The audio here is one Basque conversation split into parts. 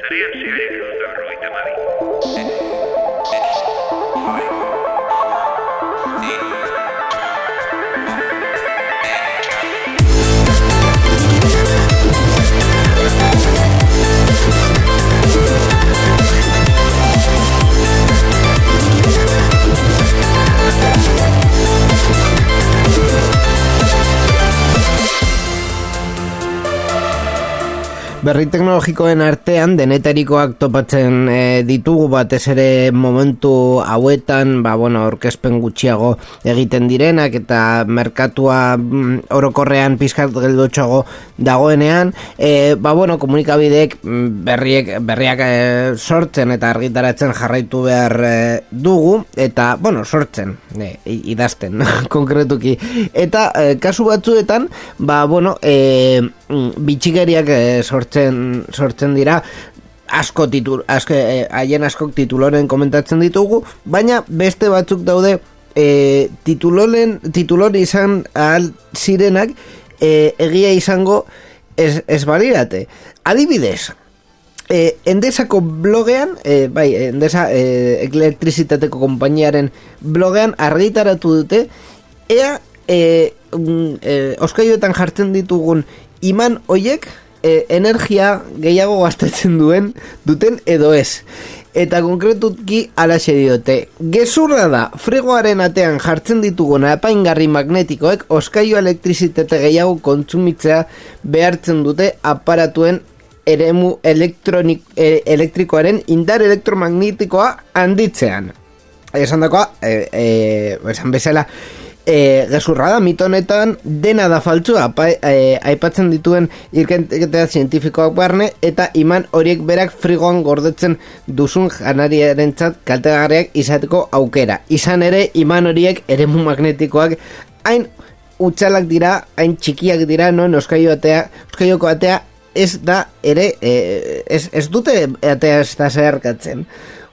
Zarian zehariak egun da berrogeita mabi. Berri teknologikoen artean denetarikoak topatzen e, ditugu batez ere momentu hauetan, ba bueno, orkespen gutxiago egiten direnak eta merkatua mm, orokorrean pizkat geldotxoago dagoenean, e, ba bueno, komunikabideek mm, berriek, berriak e, sortzen eta argitaratzen jarraitu behar e, dugu eta bueno, sortzen, e, idazten konkretuki. Eta e, kasu batzuetan, ba bueno, e, bitxikeriak e, sortzen sortzen dira. Asko titul asko eh, haien askok tituloren komentatzen ditugu baina beste batzuk daude eh, tituloren titulor izan al sirenak eh, egia izango ez, ez balirate adibidez eh, endesako blogean eh, bai, endesa eh, elektrizitateko konpainiaren blogean argitaratu dute ea eh, mm, eh, oskaioetan jartzen ditugun iman hoiek e, energia gehiago gastatzen duen duten edo ez. Eta konkretuki alaxe diote. Gezurra da, fregoaren atean jartzen ditugun apaingarri magnetikoek oskaio elektrizitate gehiago kontsumitzea behartzen dute aparatuen eremu elektronik, e, elektrikoaren indar elektromagnetikoa handitzean. Esan dakoa, e, e, esan bezala, e, gezurra da, mitonetan dena da faltzua pa, e, aipatzen dituen irkentetea zientifikoak barne eta iman horiek berak frigoan gordetzen duzun janariaren txat kaltegarriak izateko aukera. Izan ere, iman horiek eremu magnetikoak hain utxalak dira, hain txikiak dira, no, oskaio atea, oskaioko atea ez da ere, e, ez, ez dute atea ez da zeharkatzen.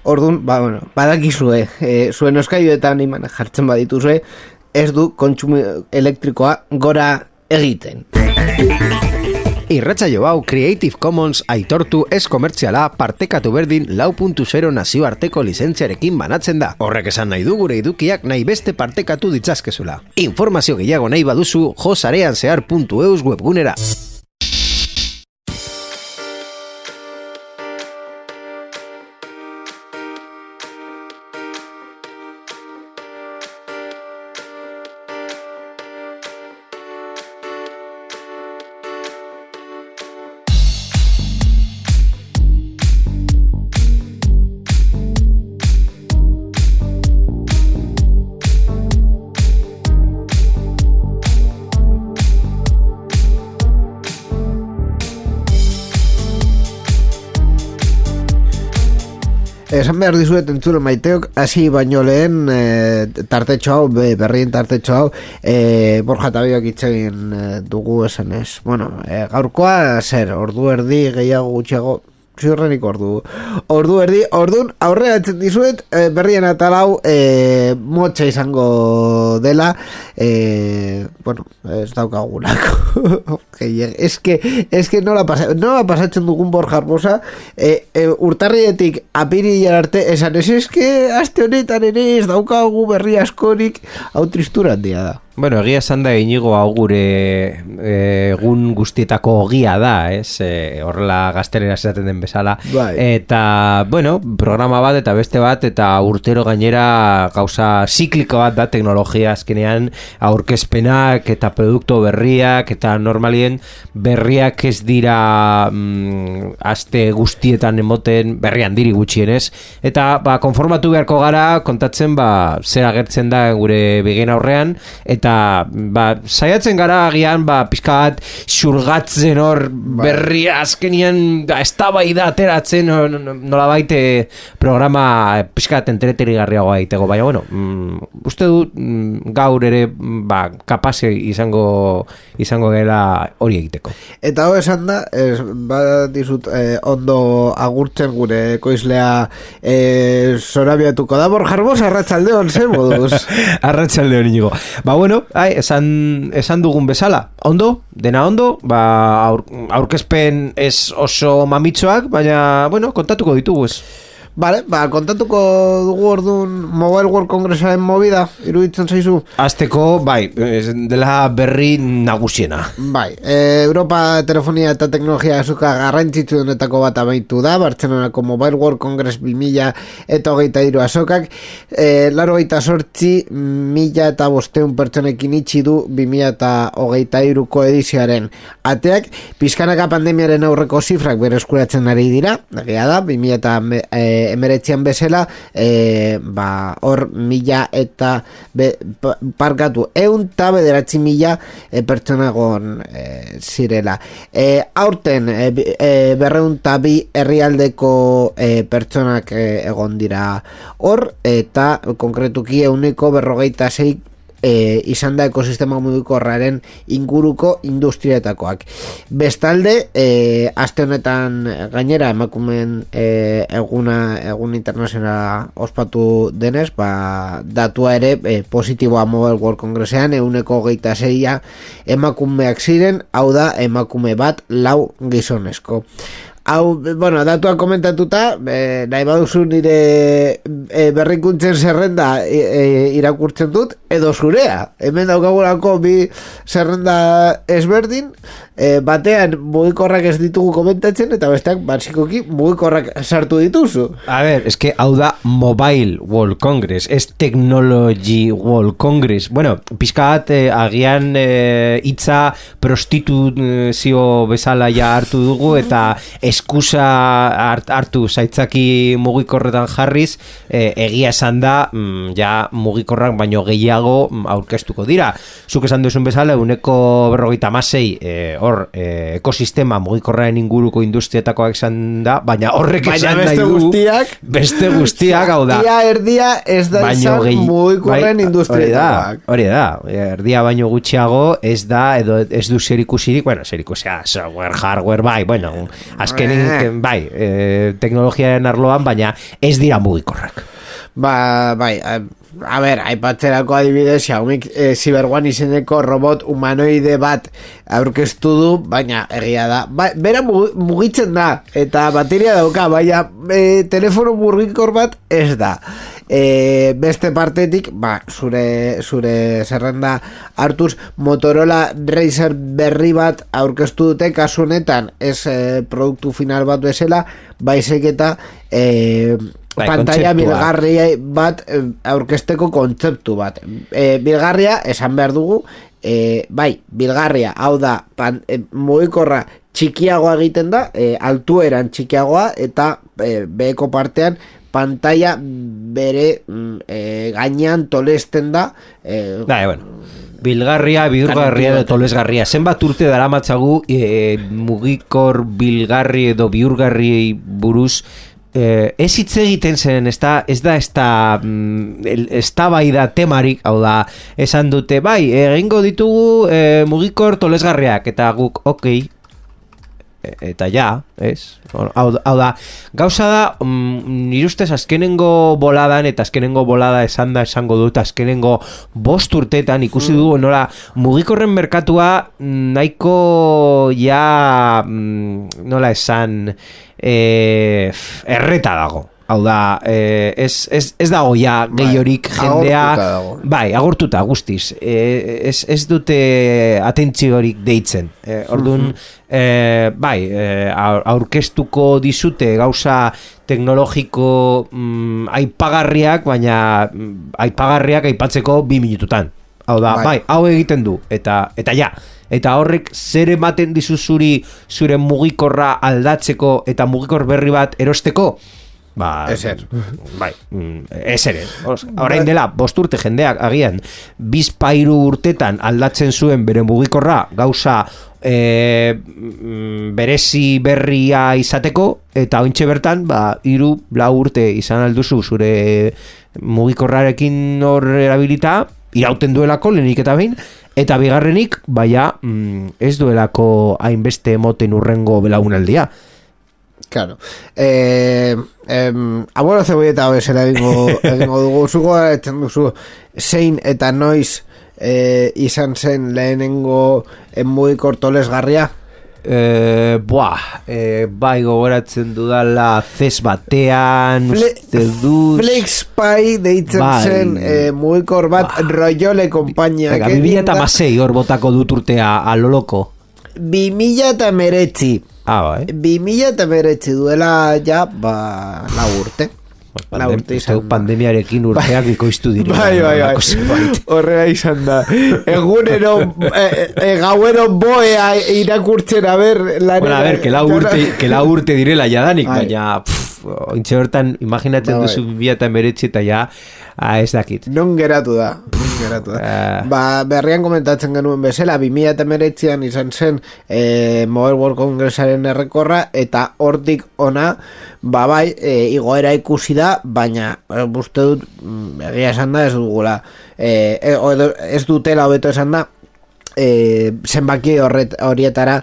Orduan, ba, bueno, badakizue, e, zuen oskaioetan iman jartzen badituzue, ez du kontsumo elektrikoa gora egiten. Irratxa jo hau Creative Commons aitortu ez komertziala partekatu berdin lau nazioarteko lizentziarekin banatzen da. Horrek esan nahi du gure edukiak nahi beste partekatu ditzazkezula. Informazio gehiago nahi baduzu josareanzear.eus webgunera. Esan behar dizuet entzure maiteok hasi baino lehen e, tartetxo hau, be, berrien tartetxo hau e, Borja Tabiok itxegin e, dugu esan ez Bueno, e, gaurkoa zer, ordu erdi gehiago gutxiago ziurrenik ordu. Ordu erdi, ordun aurrea etzen dizuet e, berrien atalau e, motxa izango dela. E, bueno, ez daukagunako es que, es que nola, pasa, nola pasatzen dugun Borja Arbosa? E, e, urtarrietik apiri arte esan ez es que aste honetan ere ez daukagu berri askorik. Hau tristura handia da Bueno, egia esan da inigo hau gure eh, egun guztietako ogia da, ez? E, horrela gaztelera esaten den bezala. Bai. Eta, bueno, programa bat eta beste bat eta urtero gainera gauza zikliko bat da teknologia azkenean aurkezpenak eta produkto berriak eta normalien berriak ez dira mm, aste guztietan emoten berrian diri gutxienez. Eta, ba, konformatu beharko gara kontatzen, ba, zer agertzen da gure begin aurrean eta ba, saiatzen gara agian ba, pizka bat xurgatzen hor berri azkenian da, da ateratzen nola baite programa pizka bat entreteri garriagoa egiteko. Baina bueno, mm, uste du mm, gaur ere ba, kapase izango izango gela hori egiteko. Eta hau esan da ez, ba, dizut, eh, ondo agurtzen gure koizlea eh, zorabiatuko da. Borjarbos arratsaldeon zer moduz? Arratsaldeon inigo. Ba bueno bueno, ai, esan, esan dugun bezala, ondo, dena ondo, ba, aur, aurkezpen ez oso mamitxoak, baina, bueno, kontatuko ditugu ez. Vale, ba, kontatuko dugu orduan Mobile World Congressaren movida, iruditzen zaizu? Azteko, bai, dela berri nagusiena. Bai, e, Europa telefonia eta teknologia azuka garrantzitsu denetako bat amaitu da, Bartzenonako Mobile World Congress 2000 eta hogeita iru azokak, e, laro gaita sortzi, mila eta bosteun pertsonekin itxi du 2000 eta hogeita iruko edizioaren. Ateak, pizkanaka pandemiaren aurreko zifrak bereskuratzen ari dira, egia da, 2000 eta e, emeretzian bezala e, ba, hor mila eta be, pa- parkatu eun eta bederatzi mila e, pertsonagon e, zirela. E, aurten e, e, berreun bi herrialdeko e, pertsonak e, egon dira. Hor eta konkretuki euneko berrogeita zei e, izan da ekosistema mugikorraren inguruko industrietakoak. Bestalde, e, aste honetan gainera emakumen e, eguna egun internazionala ospatu denez, ba, datua ere e, positiboa Mobile World Congressean euneko geita zeia emakumeak ziren, hau da emakume bat lau gizonezko. Hau, bueno, datua komentatuta, e, nahi baduzu nire e, berrikuntzen zerrenda e, e, irakurtzen dut, edo zurea. Hemen daukagulako bi zerrenda ezberdin, e, batean mugikorrak ez ditugu komentatzen, eta besteak basikoki mugikorrak sartu dituzu. A ver, es que hau da Mobile World Congress, es Technology World Congress. Bueno, pizkat eh, agian eh, hitza prostituzio bezala ja hartu dugu eta eskusa hart, hartu zaitzaki mugikorretan jarriz, eh, egia esan da, mm, ja mugikorrak baino gehiago mm, aurkeztuko dira. Zuk esan duzun bezala, uneko berrogeita masei, eh, hor, eh, ekosistema mugikorraren inguruko industrietakoak esan da, baina horrek Baina esan nahi du guztiak beste guztiak hau da Ia erdia ez da izan gehi- mugikorren bai, industrietakoak. Hori da, hori da, erdia baino gutxiago ez da, edo ez du zerikusirik, bueno, zerikusea, software, hardware, bai, bueno, azkenin, bai, e, teknologiaren arloan, baina ez dira mugikorrak. Ba, bai, a, a ber, aipatzerako adibidez, Xiaomi e, Cyber One izeneko robot humanoide bat aurkeztu du, baina egia da. Ba, bera mugi- mugitzen da, eta bateria dauka, baina e, telefono mugikor bat ez da. E, beste partetik, ba, zure, zure zerrenda hartuz Motorola Razer berri bat aurkeztu dute kasu honetan ez e, produktu final bat bezala, baizik eta e, Bai, pantalla bilgarria bat aurkesteko kontzeptu bat. E, bilgarria, esan behar dugu, e, bai, bilgarria, hau da, pan, e, mugikorra txikiagoa egiten da, e, altueran txikiagoa, eta e, beheko partean pantalla bere mm, e, gainean tolesten da, e, Bai, bueno. Bilgarria, bihurgarria edo tolesgarria. Zenbat urte daramatzagu e, mugikor bilgarri edo bihurgarri buruz eh, ez hitz egiten zen, ez da, ez da, ez da, ez da bai da temarik, hau da, esan dute, bai, egingo ditugu eh, mugikor tolesgarriak, eta guk, okei, E- eta ja, ez? Hau, hau da, gauza da, mm, nire ustez azkenengo boladan, eta azkenengo bolada esan da esango dut, azkenengo bost urtetan ikusi dugu nola mugikorren merkatua mm, nahiko ja, mm, nola esan, f- erreta dago. Hau da, eh, ez, ez, ez dago ja gehiorik jendea... agortuta. Bai, agurtuta guztiz. E, ez, ez dute atentziorik deitzen. E, orduan, e, bai, e, aur- aurkeztuko dizute gauza teknologiko mm, aipagarriak, baina mm, aipagarriak aipatzeko bi minututan. Hau da, Bai. bai, hau egiten du, eta eta ja. Eta horrek zer ematen dizu zuri zure mugikorra aldatzeko eta mugikor berri bat erosteko? Ba, Ezer. Bai, mm, ezer ez. Os- Orain dela, bost urte jendeak agian, bizpairu urtetan aldatzen zuen bere mugikorra gauza e, berezi berria izateko, eta ointxe bertan, ba, iru, lau urte izan alduzu zure mugikorrarekin hor erabilita, irauten duelako lehenik eta behin, eta bigarrenik, baina mm, ez duelako hainbeste moten urrengo belaunaldia. Claro. Eh, em, abuelo cebolleta bezala egingo, egingo dugu zugo etzen duzu zein eta noiz e, izan zen lehenengo e, mugikortolesgarria? Eh, buah, eh, bai gogoratzen dudala zes batean, Fle- uste dut... Flexpy deitzen Bai. zen e, mugikor bat Royole konpainia. Venga, 2006 hor botako dut urtea a 2000 eta meretzi. Ah, bai. 2000 eta meretzi duela ja, ba, lau urte. Lau Pandem, urte izan pandemiarekin urteak bikoiztu dira. Bai, bai, bai. Horrela izan da. Egunero, e, e, gauero boea irakurtzen, a ber. Bueno, a ver, que la urte, que la urte direla jadanik, Bai. baina ointxe bertan imaginatzen Bai, bai. duzu bia eta emeretzi eta ja ah, ez dakit. Non geratu da. Non geratu da. Eh. Ba, berrian komentatzen genuen bezala, 2000 eta meretzian izan zen e, Mobile World Congressaren errekorra, eta hortik ona, ba bai, e, igoera ikusi da, baina uste dut, mm, egia esan da ez dugula, e, e, ez dutela hobeto esan da, e, zenbaki horret, horietara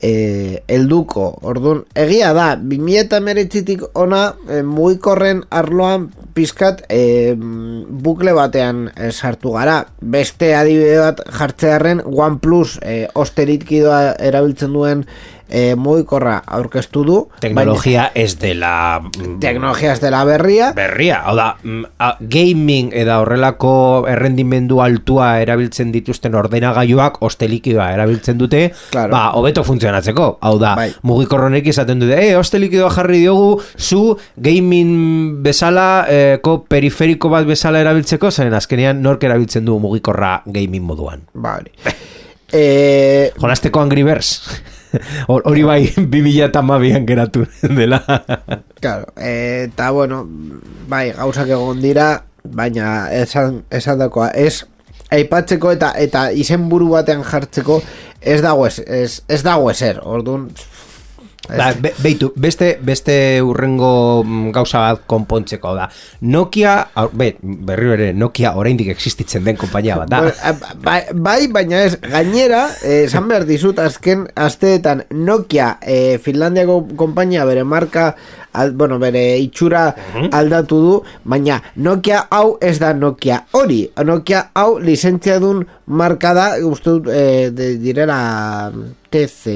e, elduko. Orduan, egia da, 2008tik ona e, mugikorren arloan pizkat e, bukle batean e, sartu gara. Beste adibide bat jartzearen OnePlus e, osteritkidoa erabiltzen duen e, mugikorra aurkeztu du. Teknologia ez dela mm, Baina, teknologia ez dela berria. berria, hau da, mm, a, gaming eda horrelako errendimendu altua erabiltzen dituzten ordenagailuak ostelikidoa erabiltzen dute, Claro. ba, hobeto funtzionatzeko. Hau da, Bai. mugikorronek izaten dute, eh, ostelikidoa jarri diogu, zu gaming bezala, eh, ko periferiko bat bezala erabiltzeko, zeren azkenean nork erabiltzen du mugikorra gaming moduan. Ba, hori. E, Jolasteko Angry Birds. Hor- Hori bai, 2000 eta mabian geratu dela. Claro, eta bueno, bai, gauzak egon dira, baina esan, esan dakoa, ez aipatzeko eta eta izenburu batean jartzeko ez dago ez, ez, ez dago ezer, orduan Ba, be, beitu, beste, beste urrengo mm, gauza bat konpontzeko da. Nokia, aur- be, berriro ere, Nokia oraindik existitzen den konpainia bat da. Eh, bai, bai, baina ez, gainera, eh, esan behar dizut, azken asteetan Nokia, eh, Finlandiako konpainia bere marka, al, bueno, bere itxura aldatu du, baina Nokia hau ez da Nokia hori. Nokia hau lizentzia dun marka da, uste dut, eh, de, direla TC,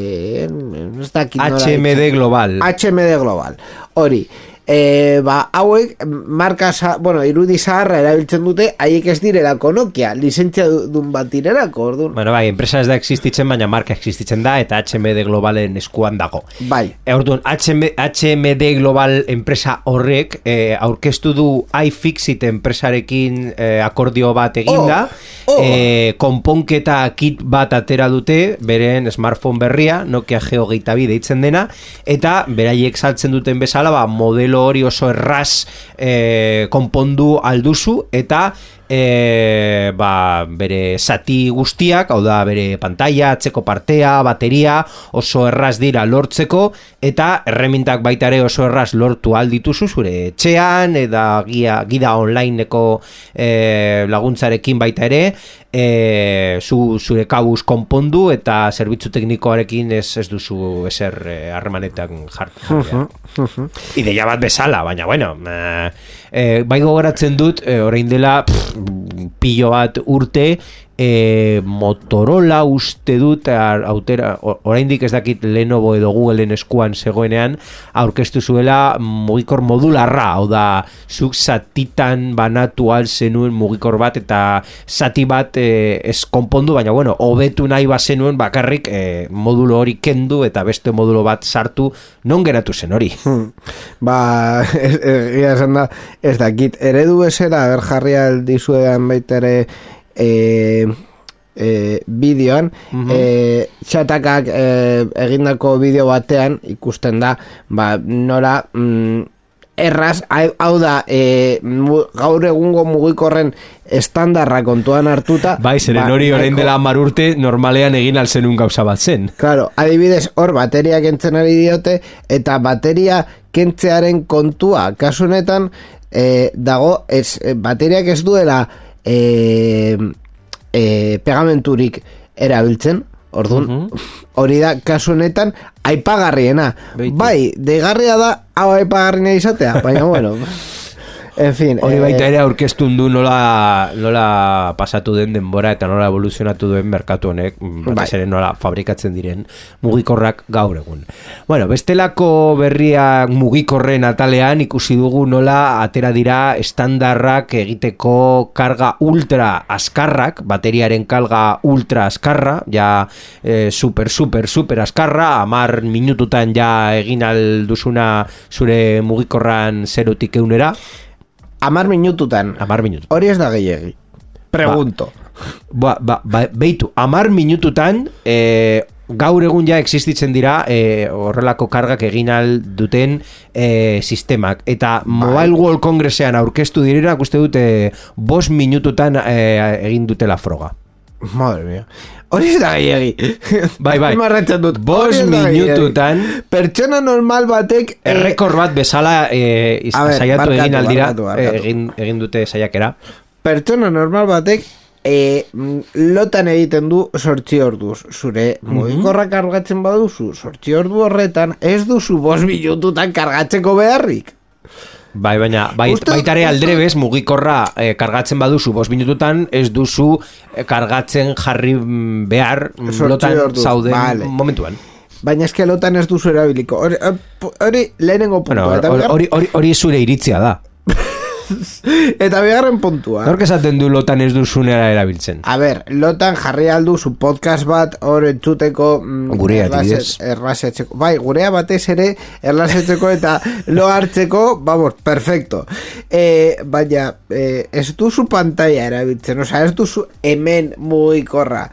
ez dakit HMD. Global. HMD Global. Hori. E, ba, hauek, marka, bueno, irudi zaharra erabiltzen dute, haiek ez direlako Nokia, lizentzia du- dun bat direlako, orduan. Bueno, bai, enpresa ez da existitzen, baina marka existitzen da, eta HMD Globalen eskuan dago. Bai. E, orduan, HM, HMD Global enpresa horrek eh, aurkeztu du iFixit enpresarekin eh, akordio bat eginda, Oh, oh. eh, konponketa kit bat atera dute, beren smartphone berria, Nokia Geo deitzen dena, eta beraiek saltzen duten bezala, ba, modelo hori oso erraz eh, konpondu alduzu, eta e, ba, bere zati guztiak, hau da bere pantalla, atzeko partea, bateria, oso erraz dira lortzeko, eta erremintak baita ere oso erraz lortu aldituzu zure etxean, eta gia, gida onlineko e, laguntzarekin baita ere, e, zu, zure kabuz konpondu eta zerbitzu teknikoarekin ez, ez duzu ezer eh, harremanetan jartu. Ideia bat bezala, baina bueno, eh, bai gogoratzen dut, eh, orain dela pff, pilo bat urte, eh, Motorola uste dut, autera, oraindik ez dakit Lenovo edo Googleen eskuan zegoenean, aurkeztu zuela mugikor modularra, hau da, zuk zatitan banatu al zenuen mugikor bat, eta zati bat eh, ez konpondu, baina bueno, hobetu nahi bazenuen bakarrik eh, modulo hori kendu, eta beste modulo bat sartu, non geratu zen hori? Hmm. Ba, ez- egia esan da, ez dakit, eredu bezala, ber jarria dizuedan baita ere e, e, bideoan, e, txatakak e, egindako bideo batean ikusten da, ba, nora mm, erraz, hau da, e, gaur egungo mugikorren estandarra kontuan hartuta, Bai, zeren ba, hori orain nahiko- dela hamar urte normalean egin alzenun gauza bat zen. Claro, adibidez, hor bateria kentzen ari diote eta bateria kentzearen kontua kasu honetan eh, dago ez, eh, bateriak ez duela eh, eh, pegamenturik erabiltzen Orduan, hori da kasu honetan aipagarriena. Beitu. Bai, degarria da hau aipagarriena izatea, baina bueno. En fin, Hori eh, baita ere aurkeztun du nola, nola pasatu den denbora eta nola evoluzionatu duen merkatu honek, mm, batez Bai. ere nola fabrikatzen diren mugikorrak gaur egun. Bueno, bestelako berriak mugikorren atalean ikusi dugu nola atera dira estandarrak egiteko karga ultra askarrak, bateriaren kalga ultra askarra, ja eh, super, super, super askarra, amar minututan ja egin alduzuna zure mugikorran zerutik eunera, Amar minututan. amar minutu. Hori ez da gehiagi. Pregunto. Ba, ba, ba, beitu, amar minututan e, gaur egun ja existitzen dira e, horrelako kargak egin al duten e, sistemak eta Mobile World Congressean aurkeztu direra uste dute bos minututan e, egin dutela froga Madre mia. Hori ez da gehiagi. Bai, bai. Dut. Gehiagi. minututan- Pertsona normal batek... eh, errekor bat bezala e, iz- ber, saiatu barkatu, egin aldira barkatu, barkatu. e, egin, egin dute saiakera pertsona normal batek e, lotan egiten du sortzi orduz. Zure mugikorra kargatzen baduzu, sortzi ordu horretan ez duzu bos minututan kargatzeko beharrik. Bai, baina bai, Uste- baitare aldrebez mugikorra eh, kargatzen baduzu bos minututan ez duzu eh, kargatzen jarri mm, behar mm, lotan zauden vale. momentuan. Baina eske lotan ez duzu erabiliko. Hori, hori lehenengo puntua. Bueno, hori, hori, hori zure iritzia da. eta bigarren puntua. Nork esaten du lotan ez duzunera erabiltzen. A ber, lotan jarri aldu zu podcast bat hor entzuteko mm, Gurea, erlase- adibidez. erlasetzeko. Bai, gurea batez ere erlasetzeko eta lo hartzeko, vamos, perfecto. E, baina, e, ez duzu pantalla erabiltzen, osea, ez duzu hemen mugikorra.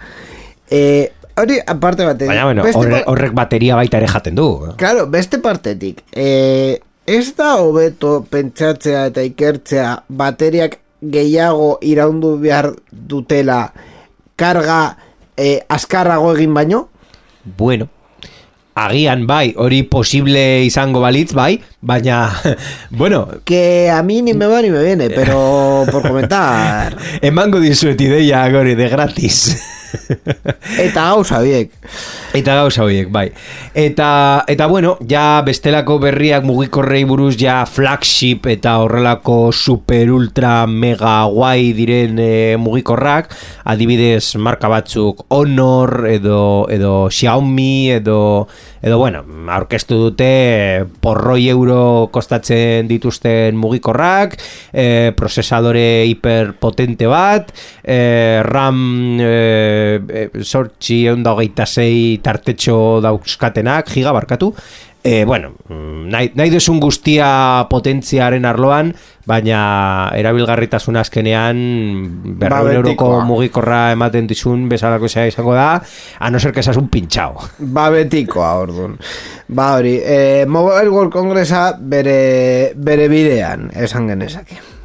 E, hori, aparte batetik. Baina, bueno, horrek bateria baita ere jaten du. Claro, beste partetik, e, ez da hobeto pentsatzea eta ikertzea bateriak gehiago iraundu behar dutela karga e, askarrago egin baino? Bueno, agian bai, hori posible izango balitz, bai, baina, bueno, Que a mí ni me va ni me viene, pero por comentar. emango dizuet ideia gori de gratis. Eta gauza biek. Eta gauza horiek, bai. Eta, eta bueno, ja bestelako berriak mugikorrei buruz ja flagship eta horrelako super ultra mega guai diren e, mugikorrak, adibidez marka batzuk Honor edo, edo Xiaomi edo, edo bueno, aurkeztu dute eh, porroi euro kostatzen dituzten mugikorrak, e, procesadore hiperpotente bat, e, RAM e, e, sortxi eunda hogeita zei tartetxo dauzkatenak, giga barkatu, e, bueno, mm, nahi, nahi duzun guztia potentziaren arloan, baina erabilgarritasun azkenean berreun euroko betikoa. mugikorra ematen dizun bezalako zea izango da, a no ser que un pintxao. Ba betikoa, orduan. Ba hori, e, Mobile World Congressa bere, bere bidean, esan genezake.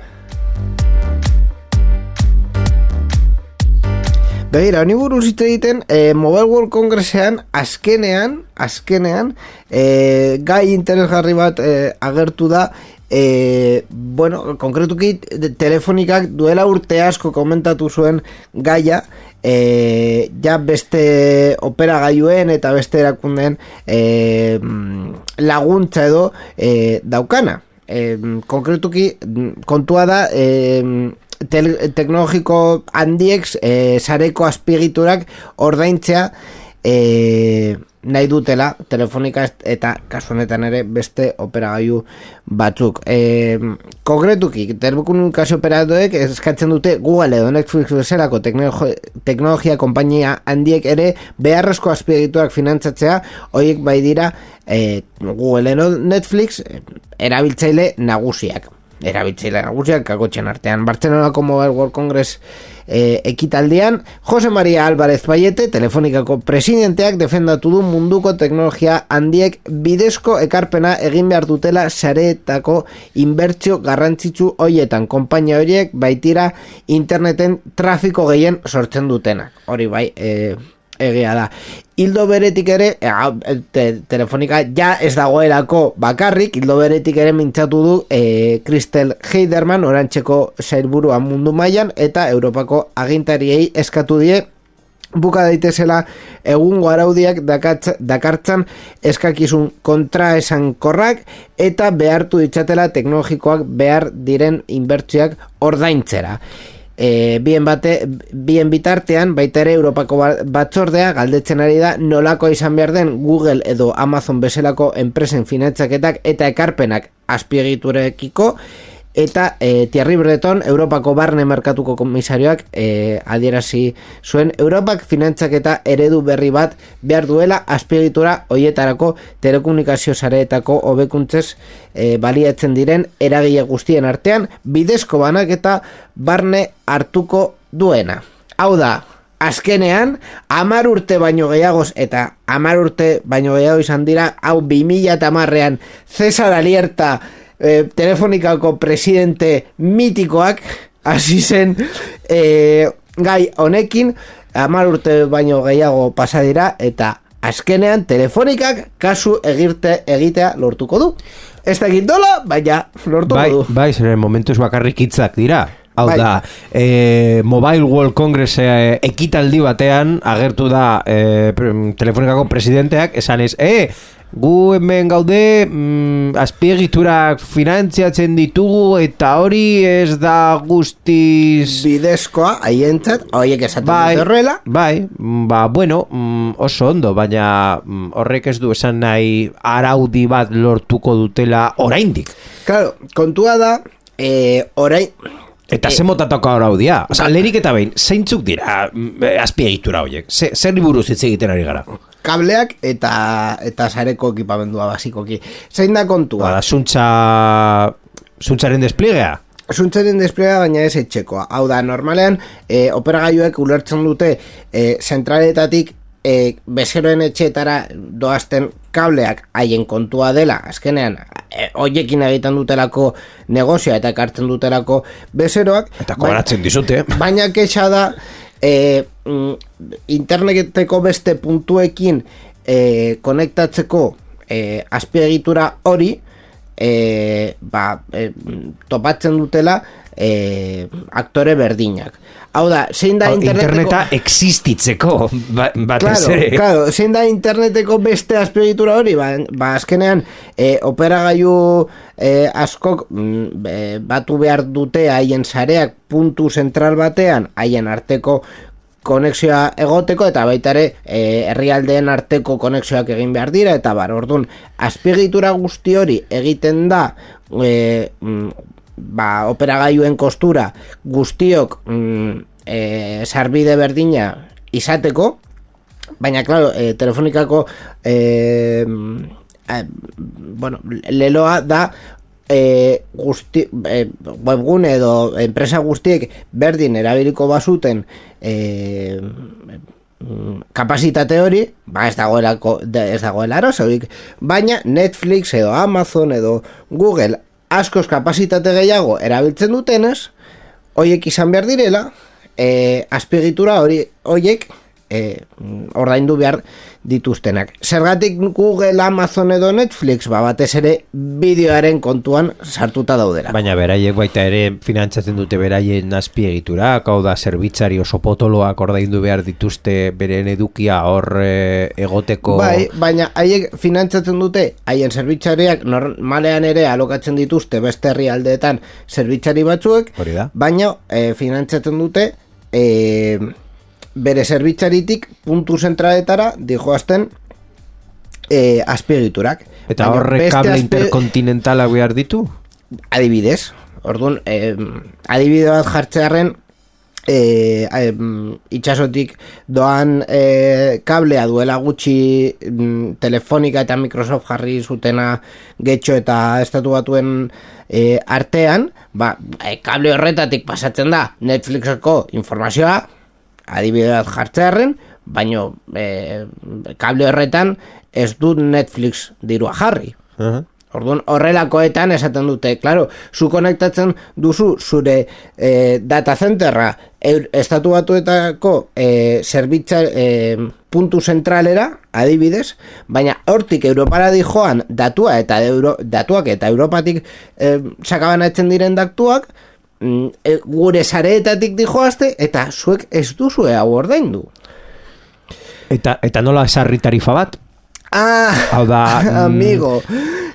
Begira, honi buruz hitz egiten, e, Mobile World Congressean azkenean, azkenean, e, gai interesgarri bat e, agertu da, e, bueno, konkretuki telefonikak duela urte asko komentatu zuen gaia, e, ja beste operagailuen eta beste erakundeen e, laguntza edo e, daukana. E, konkretuki kontua da e, tel teknologiko handiek e, sareko azpigiturak ordaintzea e, nahi dutela telefonika eta kasu honetan ere beste operagailu batzuk. E, konkretuki, telekomunikazio operatoek eskatzen dute Google edo Netflix bezalako teknologi- teknologia konpainia handiek ere beharrezko azpiegiturak finantzatzea, horiek bai dira e, Google edo Netflix erabiltzaile nagusiak erabiltzaile nagusiak kakotxen artean. Bartzelonako Mobile World Congress e, ekitaldian, Jose Maria Álvarez Paiete, telefonikako presidenteak defendatu du munduko teknologia handiek bidezko ekarpena egin behar dutela sareetako inbertsio garrantzitsu hoietan. Konpainia horiek baitira interneten trafiko gehien sortzen dutenak. Hori bai, e, egia da. Hildo beretik ere, e, te, telefonika ja ez dagoelako bakarrik, hildo beretik ere mintzatu du e, Kristel Heiderman, orantxeko sailburua mundu mailan eta Europako agintariei eskatu die buka daitezela egungo araudiak dakatz- dakartzan eskakizun kontra esan korrak eta behartu ditzatela teknologikoak behar diren inbertsioak ordaintzera. E, bien, bate, bien bitartean, baita ere Europako ba- batzordea galdetzen ari da nolako izan behar den Google edo Amazon bezalako enpresen finantzaketak eta ekarpenak azpiegiturekiko eta e, Thierry Breton Europako barne merkatuko komisarioak e, adierazi zuen Europak finantzaketa eredu berri bat behar duela azpiegitura hoietarako telekomunikazio sareetako hobekuntzez e, baliatzen diren eragile guztien artean bidezko banak eta barne hartuko duena. Hau da, azkenean, amar urte baino gehiagoz, eta amar urte baino gehiago izan dira, hau 2000 eta marrean, Cesar Alierta, eh, telefonikako presidente mitikoak, hasi zen, eh, gai honekin, amar urte baino gehiago pasa dira, eta azkenean telefonikak kasu egirte egitea lortuko du. Ez da dola, baina lortuko Bai, du. bai, zeren momentuz bakarrik hitzak dira. Hau Bai. da, e, Mobile World Congress e, ekitaldi batean agertu da e, telefonikako presidenteak esan ez, e, gu hemen gaude mm, azpiegiturak finantziatzen ditugu eta hori ez da guztiz... bidezkoa haientzat, horiek esaten Bai, horrela, bai, mm, ba, bueno, mm, oso ondo, baina mm, horrek ez du esan nahi araudi bat lortuko dutela oraindik. Claro, kontua da, eh, orain, Eta ze motatako araudia? Osa, lehenik eta behin, zeintzuk dira azpiegitura horiek? Ze, zer buruz hitz egiten ari gara? Kableak eta eta sareko ekipamendua basikoki. Zein da kontua? Bada, zuntza... Zuntzaren despliegea? Zuntzaren despliega baina ez etxekoa. Hau da, normalean, e, operagailuek ulertzen dute e, zentraletatik e, bezeroen etxeetara doazten kableak haien kontua dela, azkenean, e, hoiekin egiten dutelako negozioa eta ekartzen dutelako bezeroak. Eta kobratzen dizute. Baina kexa da e, interneteko beste puntuekin e, konektatzeko e, azpiegitura hori e, ba, e, topatzen dutela e, aktore berdinak. Hau da, zein da interneteko... Interneta existitzeko, ba, batez Claro, ere. claro, zein da interneteko beste azpiegitura hori, ba, ba azkenean e, operagailu e, askok mm, e, batu behar dute haien sareak puntu zentral batean, haien arteko konexioa egoteko eta baita ere herrialdeen arteko konexioak egin behar dira eta bar, orduan azpiegitura guzti hori egiten da e, mm, ba, operagailuen kostura guztiok mm, e, sarbide berdina izateko baina claro, e, telefonikako e, eh, bueno, leloa da e, guzti, e, webgune edo enpresa guztiek berdin erabiliko bazuten e, kapasitate hori, ba ez dagoelako ez dagoela arazorik, baina Netflix edo Amazon edo Google askoz kapasitate gehiago erabiltzen dutenez, hoiek izan behar direla, e, azpiegitura hori hoiek e, ordaindu behar dituztenak. Zergatik Google, Amazon edo Netflix, ba batez ere bideoaren kontuan sartuta daudela. Baina beraiek baita ere finantzatzen dute beraien azpiegiturak, hau da zerbitzari oso potoloak ordaindu behar dituzte beren edukia hor eh, egoteko... Bai, baina haiek finantzatzen dute, haien zerbitzariak normalean ere alokatzen dituzte beste herrialdeetan zerbitzari batzuek, baina e, finantzatzen dute e, bere zerbitzaritik puntu zentraletara dijoazten e, azpiegiturak. Eta horre kable azpie- interkontinentala behar ditu? adibidez, orduan, eh, adibide bat jartzearen eh, eh, itxasotik doan eh, kablea duela gutxi mm, telefonika eta Microsoft jarri zutena getxo eta estatu batuen eh, artean, ba, eh, kable horretatik pasatzen da Netflixeko informazioa, adibide bat jartzearen, baino eh, kable horretan ez dut Netflix dirua jarri. Uh Orduan horrelakoetan esaten dute, claro, zu konektatzen duzu zure e, data centerra eur- estatu batuetako e, zerbitza e, puntu zentralera, adibidez, baina hortik Europara dijoan datua eta euro, datuak eta Europatik e, sakabanatzen diren datuak, e, gure sareetatik dijoazte eta zuek ez duzue hau ordaindu. Eta, eta nola esarri tarifa bat? Ah, Hau da, mm, amigo.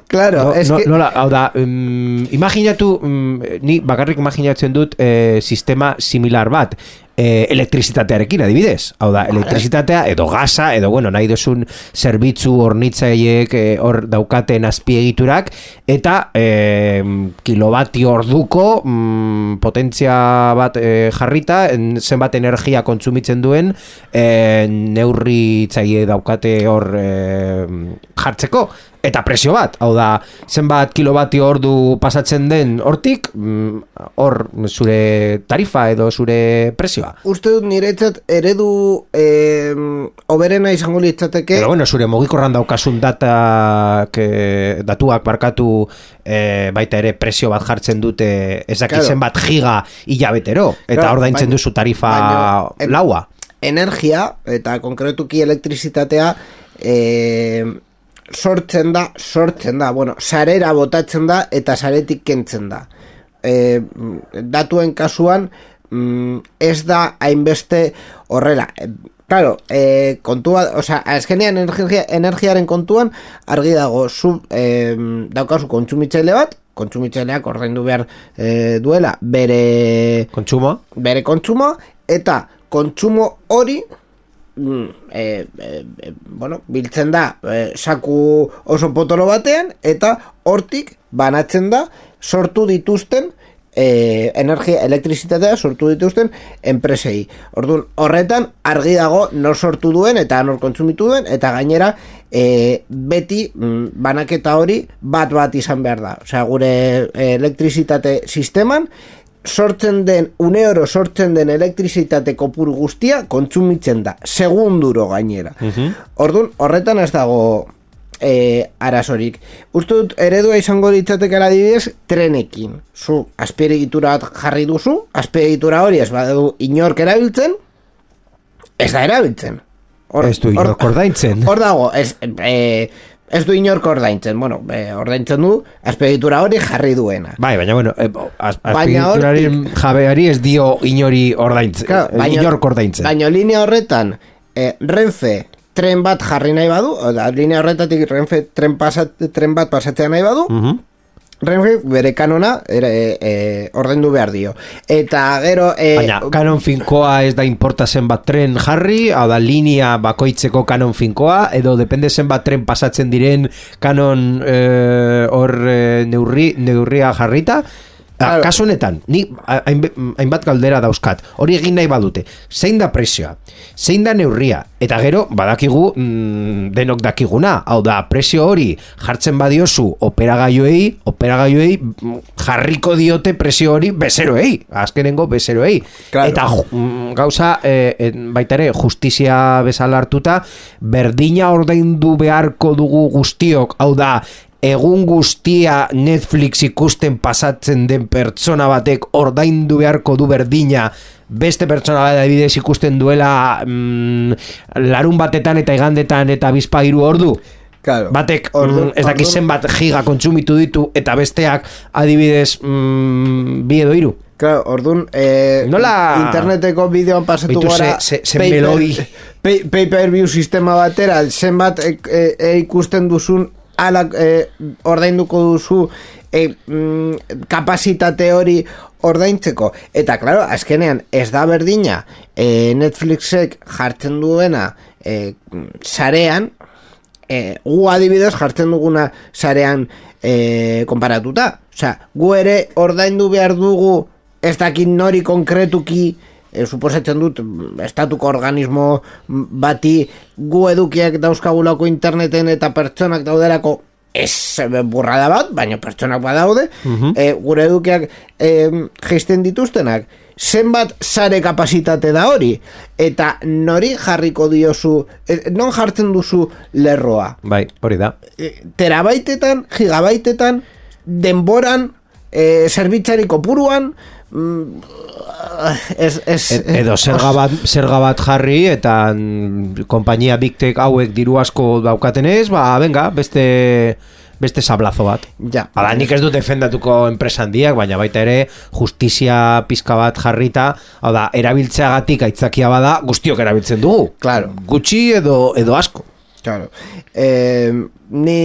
Claro, No, es no, que... nola, hau da, mm, imaginatu, mm, ni bakarrik imaginatzen dut eh, sistema similar bat, eh, elektrizitatearekin adibidez. Hau da, elektrizitatea edo gasa, edo bueno, nahi duzun zerbitzu hornitzaileek eh, hor daukaten azpiegiturak, eta eh, kilobati orduko mm, potentzia bat eh, jarrita, en, zenbat energia kontsumitzen duen eh, neurritzaile daukate hor eh, jartzeko eta presio bat, hau da, zenbat kilobati ordu pasatzen den hortik, mm, hor zure tarifa edo zure presioa. Uste dut niretzat eredu eh, oberena izango litzateke Pero bueno, zure mugikorran daukasun data que, datuak barkatu eh, baita ere presio bat jartzen dute ez dakit Claro. zenbat giga hilabetero eta Claro, ordaintzen baina- duzu tarifa en- laua. energia eta konkretuki elektrizitatea eh, sortzen da, sortzen da, bueno, sarera botatzen da eta saretik kentzen da. Eh, datuen kasuan mm, ez da hainbeste horrela. Eh, Claro, eh, kontua, o sea, azkenean energia, energiaren kontuan argi dago zu eh, daukazu kontsumitzaile bat, kontsumitzaileak ordaindu behar eh, duela bere Kontsumo? bere kontsumo eta kontsumo hori e, e, bueno, biltzen da e, saku oso potolo batean eta hortik banatzen da sortu dituzten e, energia elektrizitatea sortu dituzten enpresei. Orduan, horretan argi dago nor sortu duen eta nor kontsumitu duen eta gainera e, beti mm, banaketa hori bat bat izan behar da. Osea, gure elektrizitate sisteman sortzen den, une oro sortzen den elektrizitate kopuru guztia kontsumitzen da, segunduro gainera. Orduan, horretan ez dago e, arazorik. Uste dut, eredua izango ditzatekela adibidez, trenekin. Zu, azpiegitura bat jarri duzu, azpiegitura hori ez badu inork erabiltzen, ez da erabiltzen. Hor- Ez du inork ordaintzen. Hor dago, ez, e, ez du inork ordaintzen. Bueno, e, ordaintzen du, azpiegitura hori jarri duena. Bai, baina bueno, eh, az, jabeari ez dio inori ordaintzen, Claro, eh, inork ordaintzen. Baina linea horretan eh, Renfe tren bat jarri nahi badu, oda, linea horretatik Renfe tren, pasat, tren bat pasatzea nahi badu, Mhm. Renfe bere kanona ere, e, e, ordaindu behar dio. Eta gero... E, Baina, kanon finkoa ez da importa zenbat tren jarri, hau da linea bakoitzeko kanon finkoa, edo depende zenbat tren pasatzen diren kanon eh, hor eh, neurri, neurria jarrita, Kasu honetan, ni hainbat galdera dauzkat. Hori egin nahi badute. Zein da presioa? Zein da neurria? Eta gero, badakigu, mm, denok dakiguna. Hau da, presio hori jartzen badiozu operagailoei, operagailoei mm, jarriko diote presio hori bezeroei. Azkenengo bezeroei. Claro. Eta mm, gauza, eh, en- baita ere, justizia bezala hartuta, berdina ordaindu beharko dugu guztiok, hau da, egun guztia Netflix ikusten pasatzen den pertsona batek ordaindu beharko du berdina. Beste pertsona bat adibidez ikusten duela mm, larun batetan eta igandetan eta bizpa hiru ordu. Claro, batek Orduan- mm, ez orduan- zenbat giga kontsumitu ditu eta besteak adibidez mm, bi edo hiru. Claro, orduan, eh, Nola- interneteko bideoan pasatu gara ze- ze- ze melodi. pay, pay per view sistema batera zenbat e, e, e, ikusten duzun ala e, ordainduko duzu e, mm, kapasitate hori ordaintzeko eta claro, azkenean ez da berdina e, Netflixek jartzen duena e, sarean e, gu adibidez jartzen duguna sarean e, konparatuta. Osea, gu ere ordaindu behar dugu ez dakit nori konkretuki e, suposatzen dut mm, estatuko organismo mm, bati gu edukiak dauzkagulako interneten eta pertsonak daudelako ez burrada bat, baina pertsonak badaude, e, gure edukiak e, geisten dituztenak, zenbat sare kapasitate da hori, eta nori jarriko diozu, e, non jartzen duzu lerroa. bai, hori da. E, terabaitetan, gigabaitetan, denboran, e, zerbitzari kopuruan, mm, ez, ez, E- edo zerga bat, zerga bat jarri eta mm, konpainia Big Tech hauek diru asko daukatenez, ba, venga, beste beste sablazo bat. Ja. Hala, nik ez du defendatuko enpresa handiak, baina baita ere justizia pizka bat jarrita, hau da, erabiltzeagatik aitzakia bada, guztiok erabiltzen dugu. Claro. Gutxi edo edo asko. Claro. Eh, ni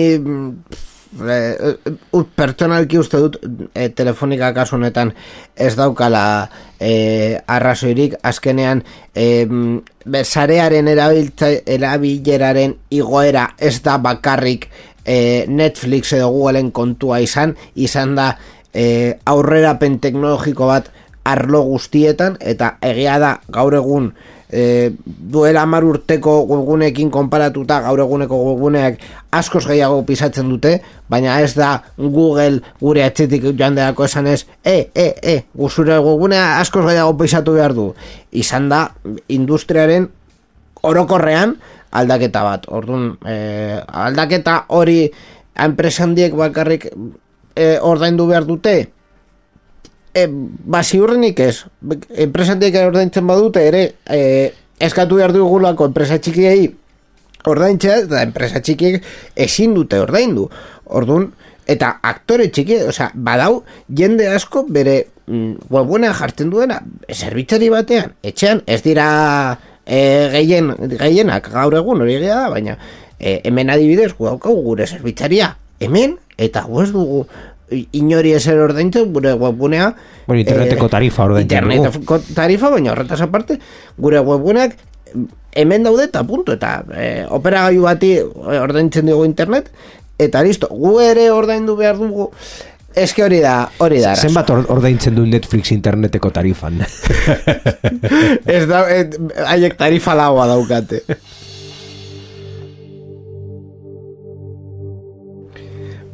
eh, eh, pertsonalki uste dut eh, telefonika kasu honetan ez daukala eh, arrazoirik. Azkenean eh, be- sarearen erabiltza, erabileraren igoera ez da bakarrik eh, Netflix edo Googleen kontua izan. Izan da eh, aurrerapen teknologiko bat arlo guztietan eta egia da gaur egun e, duela hamar urteko webguneekin konparatuta gaur eguneko webguneak askoz gehiago pisatzen dute, baina ez da Google gure atzetik joan delako esan ez, e, e, e, guzure webgunea askoz gehiago pisatu behar du. Izan da industriaren orokorrean aldaketa bat. Orduan, e, aldaketa hori enpresa handiek bakarrik e, ordaindu behar dute, e, ba, ziurrenik ez. Enpresa handiek ordaintzen badute ere, e, eskatu behar dugulako enpresa txikiei ordaintzea, eta enpresa txikiek ezin dute ordaindu. Orduan, eta aktore txiki, osea, badau, jende asko bere mm, webgunea jartzen duena, zerbitzari batean, etxean, ez dira e, gehien, gehienak gaur egun hori egia da, baina e, hemen adibidez, gu daukagu gure zerbitzaria, hemen, eta gu ez dugu inori ezer ordaintzen gure webgunea Bueno, interneteko tarifa ordaintzen dugu. interneteko tarifa, baina horretaz aparte gure webguneak hemen daude eta punto eta e, operagailu bati ordaintzen dugu internet eta listo, gu ere ordaindu behar dugu eske hori da, hori da. Zenbat or- ordaintzen du Netflix interneteko tarifan? Ez da, et, haiek tarifa laua daukate.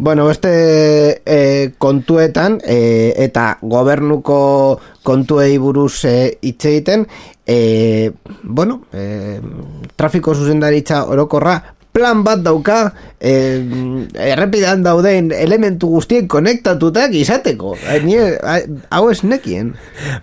Bueno, beste e, kontuetan e, eta gobernuko kontuei buruz e, hitz egiten, e, bueno, e, trafiko zuzendaritza orokorra plan bat dauka e, errepidan dauden elementu guztiek konektatutak izateko. E, ni, a- hau ez nekien.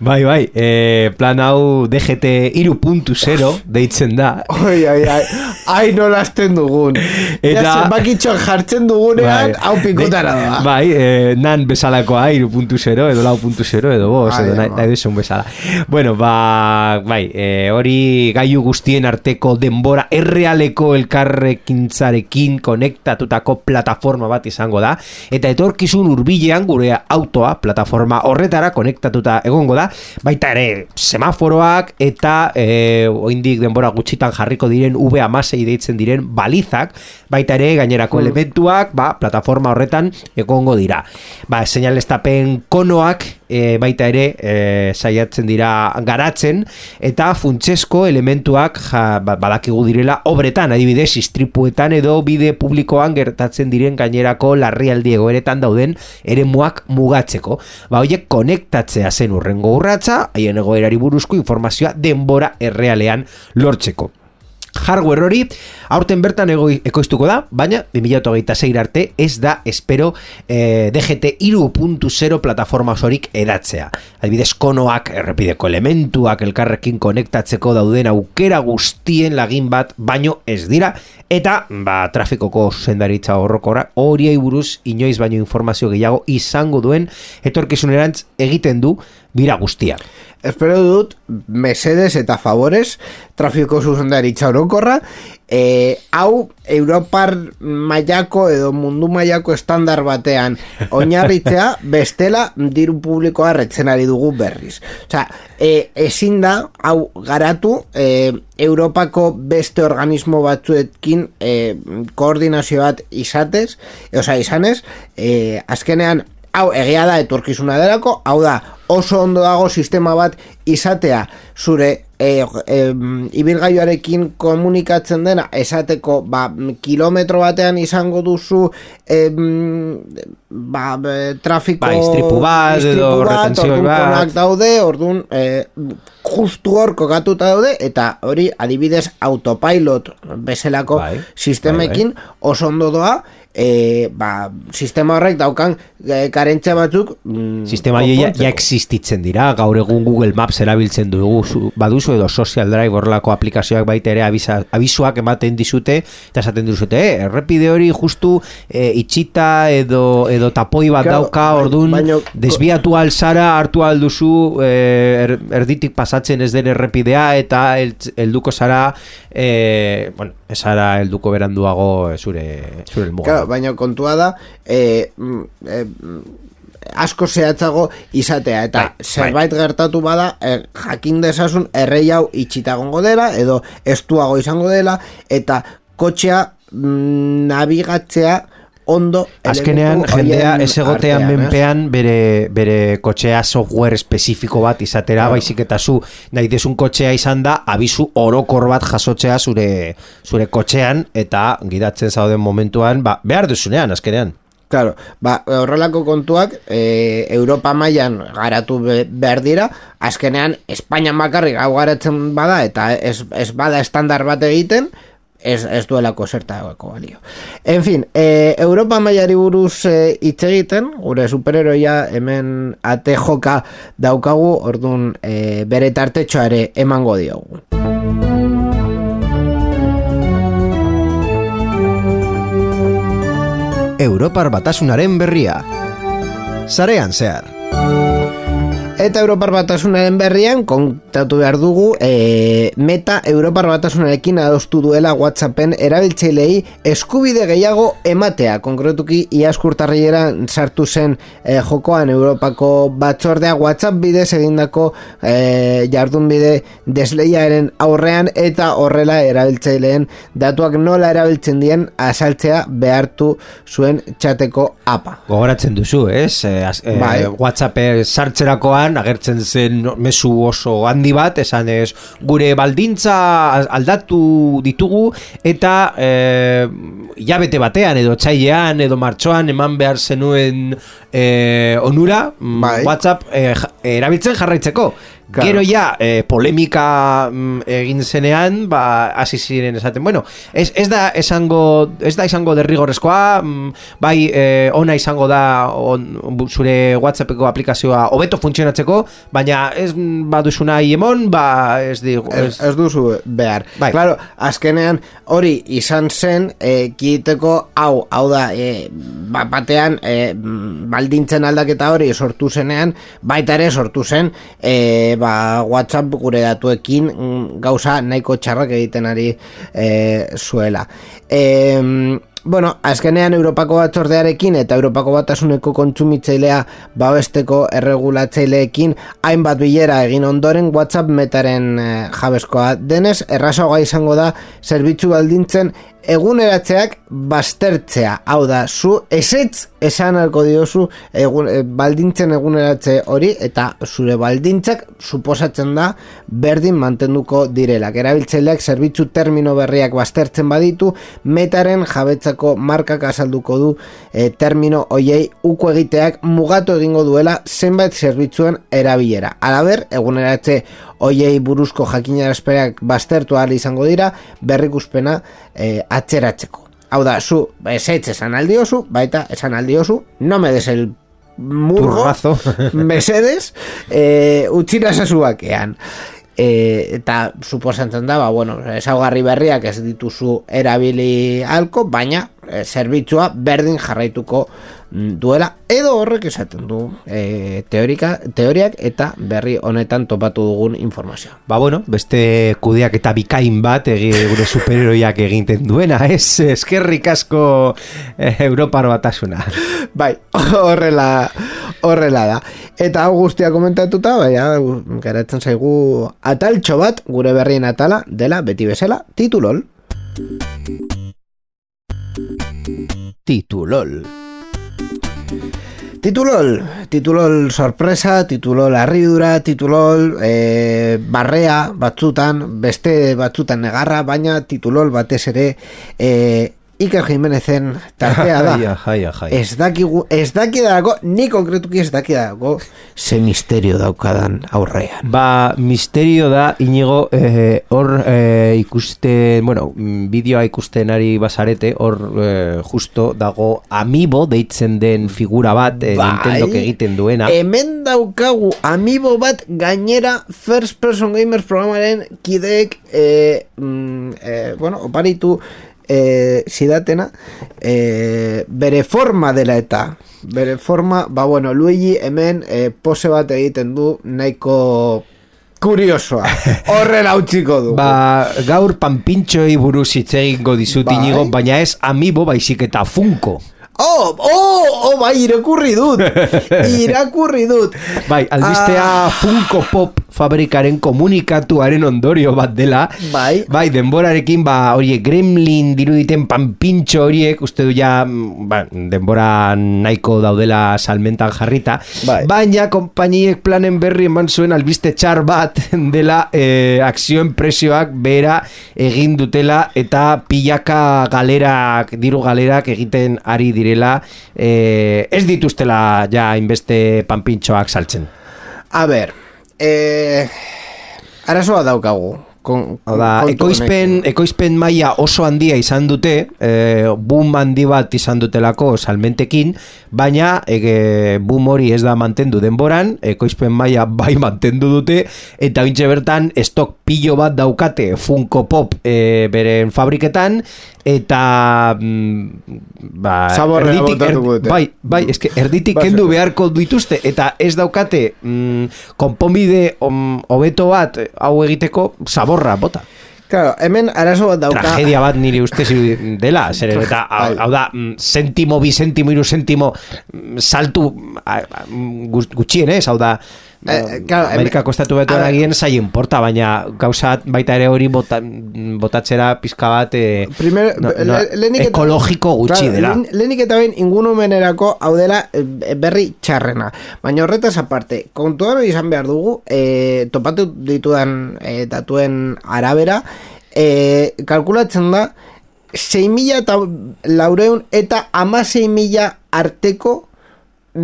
bai, bai, e, plan hau DGT 3.0 deitzen da. Oi, ai, ai, ai nola azten dugun. Eta- Ja, zenbakitxoak jartzen dugunean, hau pikotara De- da. Bai, eh, nan bezalakoa 3.0 edo 4.0 edo bos, Ai, edo nahi, ama. nahi duzun bezala. Bueno, ba, bai, eh, hori gaiu guztien arteko denbora errealeko elkarrekintzarekin konektatutako plataforma bat izango da, eta etorkizun hurbilean gure autoa plataforma horretara konektatuta egongo da, baita ere semaforoak eta eh, oindik denbora gutxitan jarriko diren V deitzen diren balizak, baita ere gainerako elementuak, ba, plataforma horretan egongo dira. Ba, seinalestapen konoak e, baita ere e, saiatzen dira garatzen eta funtsesko elementuak ja, ba, badakigu direla obretan, adibidez istripuetan edo bide publikoan gertatzen diren gainerako larrialdi egoeretan dauden eremuak mugatzeko. Ba, hoiek konektatzea zen urrengo urratsa, haien egoerari buruzko informazioa denbora errealean lortzeko hardware hori aurten bertan ekoiztuko da, baina 2026 arte ez da espero eh, DGT 3.0 plataforma osorik edatzea. Adibidez, konoak, errepideko elementuak elkarrekin konektatzeko dauden aukera guztien lagin bat, baino ez dira, eta ba, trafikoko zuzendaritza horrokora horiei buruz inoiz baino informazio gehiago izango duen etorkizunerantz egiten du bira guztia. Espero dut, mesedes eta favores, trafiko zuzendaritza orokorra, e, hau Europar mailako edo mundu mailako estandar batean oinarritzea bestela diru publikoa retzen ari dugu berriz. Osea, e, ezin da hau garatu e, Europako beste organismo batzuekin e, koordinazio bat izatez, osea, izanez, e, azkenean hau egia da etorkizuna delako, hau da oso ondo dago sistema bat izatea. Zure e, e, ibilgailuarekin komunikatzen dena esateko ba, kilometro batean izango duzu e, ba, trafiko Bai, istripu bat, edo istripu bat, daude, orduan e, justu hor kokatuta daude eta hori adibidez autopilot bezalako Bai, sistemekin oso ondo doa e, ba, sistema horrek daukan e, karentzia batzuk mm, Sistema ja, ja existitzen dira, gaur egun Google Maps erabiltzen dugu, zu- baduzu edo Social Drive horrelako aplikazioak baita ere abisa, abisuak ematen dizute, eta esaten dizute, eh, errepide hori justu eh, itxita edo, edo tapoi bat Claro, dauka, ordun baino- desbiatu alzara, hartu alduzu eh, er, erditik pasatzen ez den errepidea, eta el- helduko zara, eh, bueno, ez zara helduko beranduago eh, zure, zure helmuga. Claro, baina kontua da e, e, asko zehatzago izatea eta Bai, zerbait gertatu bada e, jakin dezasun errei hau itxita egongo dela edo estuago izango dela eta kotxea mm, nabigatzea ondo Azkenean, jendea ez egotean menpean bere, bere kotxea software espezifiko bat izatera, Claro. baizik eta zu nahi desun kotxea izan da, abizu orokor bat jasotzea zure, zure kotxean, eta gidatzen zauden momentuan, ba, behar duzunean, azkenean. Claro, ba, horrelako kontuak e, Europa mailan garatu be, behar dira, azkenean Espainian bakarrik hau garatzen bada eta ez, ez bada estandar bat egiten, ez, ez duelako zertako balio. En fin, e, Europa mailari buruz e, hitz egiten, gure superheroia hemen ate joka daukagu, orduan e, bere tartetxoa ere emango diogu. Europar batasunaren berria. Sarean zehar. Eta Europar Batasunaren berrian kontatu behar dugu e, Meta Europar Batasunarekin adostu duela WhatsAppen erabiltzailei eskubide gehiago ematea konkretuki iaskurtarriera sartu zen e, jokoan Europako batzordea WhatsApp bidez egindako e, jardunbide desleiaren aurrean eta horrela erabiltzaileen datuak nola erabiltzen dien asaltzea behartu zuen txateko apa Gogoratzen duzu, ez? E, az, e, Bai. WhatsApp sartzerakoan agertzen zen mezu oso handi bat, esan ez, gure baldintza aldatu ditugu eta e, jabete batean edo txailean edo martxoan eman behar zenuen e, onura Bai. WhatsApp e, erabiltzen jarraitzeko. Claro. Gero ja, e, polemika mm, egin zenean, ba, hasi ziren esaten, bueno, ez, ez da esango, ez da izango derrigorrezkoa, mm, bai, e, ona izango da on, zure WhatsAppeko aplikazioa hobeto funtzionatzeko, baina ez mm, baduzu nahi emon, ba, ez di, ez, ez duzu behar. Bai. Claro, azkenean hori izan zen e, kiteko hau, hau da, e, ba- batean e, mm, baldintzen aldaketa hori sortu zenean, baita ere sortu zen e, ba, WhatsApp gure datuekin mm, gauza nahiko txarrak egiten ari e, zuela. E, Bueno, azkenean Europako batzordearekin eta Europako batasuneko kontsumitzailea babesteko erregulatzaileekin hainbat bilera egin ondoren WhatsApp metaren eh, jabeskoa denez, errazagoa izango da zerbitzu baldintzen eguneratzeak baztertzea. Hau da, zu esetz esan alko diozu egun, eh, baldintzen eguneratze hori eta zure baldintzak suposatzen da berdin mantenduko direlak. Erabiltzaileak zerbitzu termino berriak baztertzen baditu, metaren jabetzako markak azalduko du e, termino hoiei uko egiteak mugatu egingo duela zenbait zerbitzuen erabilera. Alaber, eguneratze hoiei buruzko jakinarazperak baztertu ahal izango dira, berrikuspena e, atzeratzeko. Hau da, zu, esetz esan aldiozu, baita esan aldiozu, no me des el murgo, Turrazo. mesedes, e, utxira zazuakean. E, eta suposatzen da, ba, bueno, ezaugarri berriak ez dituzu erabili alko, baina zerbitzua berdin jarraituko duela, edo horrek esaten du e, teorika, teoriak eta berri honetan topatu dugun informazioa. Ba bueno, beste kudeak eta bikain bat egi, gure superheroiak egiten duena, ez? Eskerrik asko eh, Europar batasuna. Bai, horrela, horrela da. Eta hau guztia komentatuta, baina geratzen zaigu ataltxo bat, gure berrien atala, dela beti bezala, titulol. Titulol. Titulol, titulol sorpresa, titulol harridura, titulol e, barrea batzutan, beste batzutan negarra, baina titulol batez ere e, Iker Jimenezen tartea da. Ai, ai, ai. Ez dakigu, ez dakidako, ni konkretuki ez dakidako, ze misterio daukadan aurrean. Ba, misterio da, inigo, eh, hor eh, ikusten, bueno, bideoa ikusten ari basarete, hor eh, justo dago amibo deitzen den figura bat, eh, Bai. Nintendok egiten duena. Hemen daukagu amibo bat gainera First Person Gamers programaren kideek e, mm, e, bueno, oparitu e, zidatena e, bere forma dela eta bere forma, ba bueno, Luigi hemen e, pose bat egiten du nahiko kuriosoa horrela utziko du Ba, gaur panpintxoi buruz hitz egingo dizut Bai. inigo, baina ez amibo baizik eta funko. Oh, oh, oh, bai, irakurri dut Irakurri dut Bai, albistea Ah. Funko Pop fabrikaren komunikatuaren ondorio bat dela. Bai. Bai, denborarekin, ba, horiek gremlin diruditen panpintxo horiek, uste du ja, mm, ba, denbora nahiko daudela salmentan jarrita. Bai. Baina, konpainiek planen berri eman zuen albiste txar bat dela eh, akzioen presioak bera egin dutela eta pilaka galerak, diru galerak egiten ari direla eh, ez dituztela ja inbeste panpintxoak saltzen. A ber, eh, arazoa daukagu. Kon, Hau da, kontu ekoizpen, ekoizpen maila oso handia izan dute, e, boom handi bat izan dutelako salmentekin, baina e, boom hori ez da mantendu denboran, ekoizpen maila bai mantendu dute, eta ointxe bertan estok pilo bat daukate Funko Pop e, beren fabriketan, eta mm, ba, Zaborrera botatuko dute. bai, bai, eske erditik Ba, kendu beharko dituzte, eta ez daukate mm, konponbide om, hobeto bat hau egiteko zaborra bota. Claro, hemen arazo bat dauka. Tragedia bat nire ustez irudi- dela, zer eta hau, Bai. da, mm, sentimo, bi sentimo, iru sentimo mm, saltu mm, gu- gutxienez, hau da, Eh, claro, Amerikako estatu a betuan ver. agien zaien porta, baina gauzat baita ere hori bota, botatzera pizka bat eh, Primer, no, no, le- ekologiko gutxi Claro, dela. lehen- Lehenik eta behin ingunumenerako hau dela eh, berri txarrena. Baina horretaz aparte, kontuan izan behar dugu, eh, topatu ditudan eh, datuen arabera, eh, kalkulatzen da, 6.000 eta laureun eta ama 6.000 arteko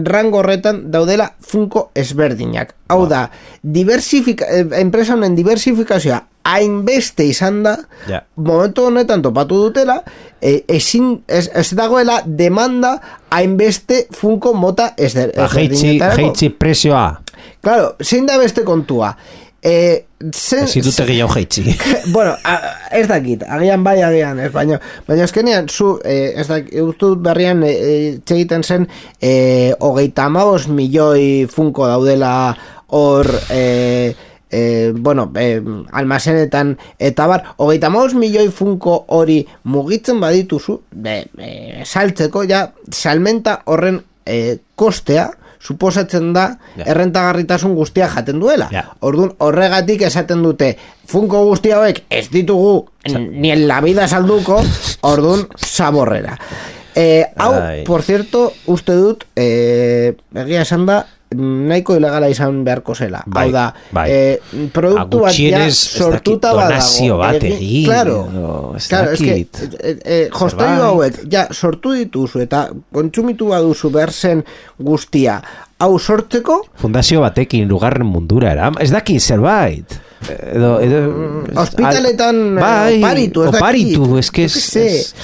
rango horretan daudela funko ezberdinak. Hau da, diversifika, eh, enpresa honen diversifikazioa hainbeste izan da, Ja. momentu honetan topatu dutela, e, ezin, ez, ez dagoela demanda hainbeste funko mota ez Ba, Jeitzi, jeitzi presioa, Claro, zein da beste kontua. E, zen, ezin dute gehiago jeitzi. bueno, a, ez dakit, agian bai, agian ez, baina, baina eskenean, zu, eh, ez dakit, uste dut berrian eh, eh, txegiten zen, eh, hogeita amabos milioi funko daudela hor, eh, eh, bueno, eh, almazenetan, eta bar, hogeita amabos milioi funko hori mugitzen badituzu, be, eh, saltzeko, ja, salmenta horren eh, kostea, suposatzen da Ja. errentagarritasun guztia jaten duela. Ja. Orduan horregatik esaten dute funko guzti hauek ez ditugu ni en la vida salduko, orduan zaborrera. Eh, hau, Ai. por cierto, uste dut, eh, egia esan da, nahiko ilegala izan beharko zela. Bai, hau da, bai. eh, produktu bat ja sortuta badago. bat Egin- egin, Claro, ez claro, eske, eh, eh, jostailu Zerbait. hauek, ja, sortu dituzu eta kontsumitu baduzu behar zen guztia, hau sortzeko, Fundazio batekin lugarren mundura era. Ez daki zerbait. Edo, edo, Ospitaletan al- eh, bai, oparitu, ez oparitu, ez, que sé. ez-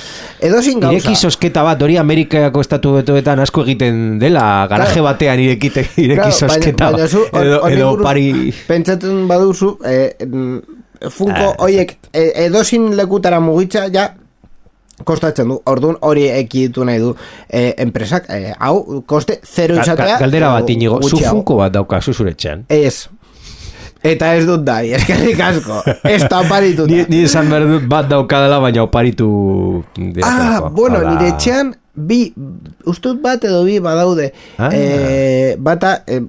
Edozin gauza. Ireki sosketa bat, hori Amerikako estatu betoetan asko egiten dela, garaje Claro. batean irekite, ireki Claro, sosketa bat. Edo, edo buruz pari... Pentsatzen baduzu, eh, mm, funko Ah, hoiek eh, edozin lekutara mugitza, ja, kostatzen du, orduan hori ekiditu nahi du eh, enpresak, eh, hau, koste zero izatea. ga- Galdera edo bat inigo, zu funko bat dauka, zu zuretxean. Ez. Eta ez dut dai, eskerrik asko. Ez da oparituta. Ni, ni esan behar dut bat daukadala, baina oparitu Ah, bueno, nire etxean bi, ustut bat edo bi badaude. Ah. Eh, bata, eh,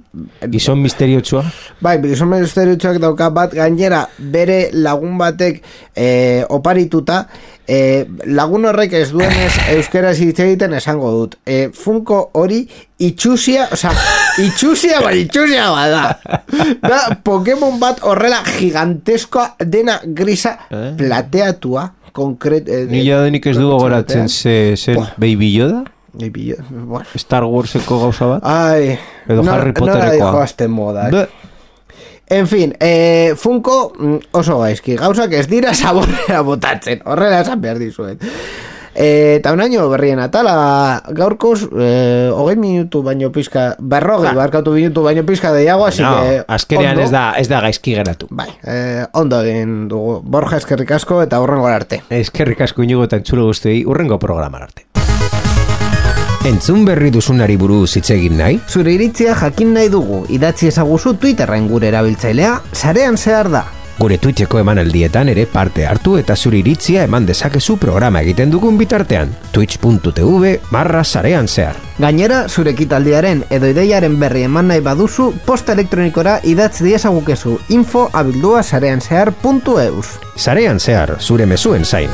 Gizon misteriotsua? bai, gizon ministeritzuak dauka bat gainera bere lagun batek eh, oparituta, eh, lagun horrek ez duenez euskeraz hitz egiten esango dut. Eh, funko hori itxusia, osea, itxusia, bai, itxusia bada. Da, Pokemon bat horrela giganteskoa dena grisa Eh? plateatua konkret... Eh, Ni jadenik ez dugu goratzen ze, Buah. Baby Yoda? Baby, bueno. Star Warseko gauza bat? Ai, Edo Harry Nora Potterekoa. dijo azte modak. Be- En fin, eh, Funko mm, oso gaizki, gauzak ez dira saborera botatzen, horrela esan behar dizuet. Eta unaino berrien atala gaurkoz, eh, hogei minutu baino pizka, berrogei barkatu minutu baino pizka deiago, así no, que... azkenean ondo. ez da, ez da gaizki geratu. Bai, eh, ondo egin dugu, Borja eskerrik asko eta horrengo arte. Eskerrik asko inigo eta entzule guztiei urrengo programar arte. Entzun berri duzunari buruz hitz egin nahi? Zure iritzia jakin nahi dugu, idatzi ezaguzu Twitterren gure erabiltzailea, sarean zehar da. Gure Twitcheko emanaldietan ere parte hartu eta zure iritzia eman dezakezu programa egiten dugun bitartean. twitch.tv barra sarean zehar. Gainera, zure ekitaldiaren edo ideiaren berri eman nahi baduzu, posta elektronikora idatz diezagukezu info abildua sarean zehar.eus. Sarean zehar, zure mezuen zain.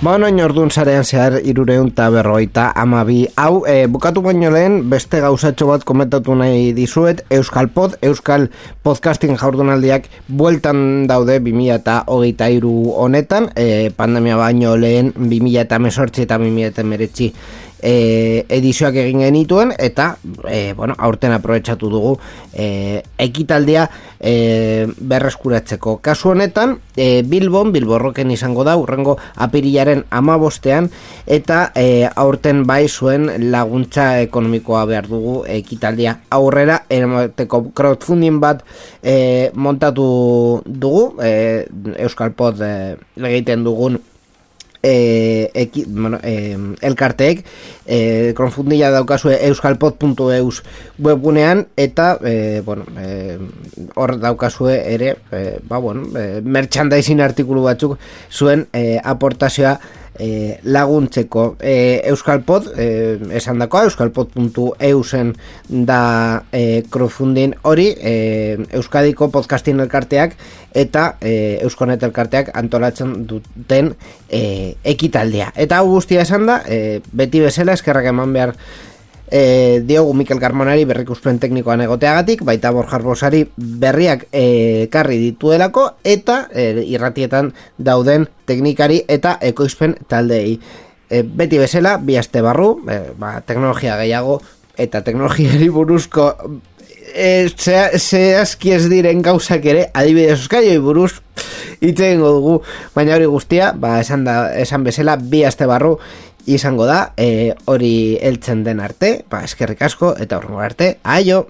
Ba, noin orduan zarean zehar irureun berroita amabi. Hau, e, bukatu baino lehen, beste gauzatxo bat komentatu nahi dizuet, Euskal Pod, Euskal Podcasting jaurdunaldiak bueltan daude 2000 eta hogeita iru honetan, e, pandemia baino lehen 2000 eta mesortzi eta 2000 eta meretzi e, edizioak egin genituen eta e, bueno, aurten aprobetsatu dugu e, ekitaldia e, berreskuratzeko. Kasu honetan e, Bilbon, Bilborroken izango da urrengo apirilaren amabostean eta e, aurten bai zuen laguntza ekonomikoa behar dugu ekitaldia. Aurrera eramateko crowdfunding bat e, montatu dugu e, Euskal Pod e, egiten dugun e, eki, bueno, e, elkarteek e, konfundila daukazue euskalpod.eus webgunean eta e, bueno, e, hor daukazue ere e, ba, bueno, e, merchandising artikulu batzuk zuen e, aportazioa e, laguntzeko. E, Euskalpod e, esan dakoa euskalpod.eusen da e, crowdfunding hori e, Euskadiko podcasting elkarteak eta e, Euskonet elkarteak antolatzen duten e, ekitaldea. Eta hau guztia esan da e, beti bezala eskerrak eman behar e, diogu Mikel Carmonari berrikuspen teknikoan egoteagatik, baita Borjar Bosari berriak e, karri dituelako eta e, irratietan dauden teknikari eta ekoizpen taldeei. E, beti bezala, bi aste barru, e, ba, teknologia gehiago eta teknologiari buruzko e, zea- zehazki ez diren gauzak ere, adibidez euskaioi buruz hitz dugu, baina hori guztia, ba, esan, da, esan bezala, bi aste barru izango da, e, hori heltzen den arte, ba, eskerrik asko, eta horrengo arte, aio!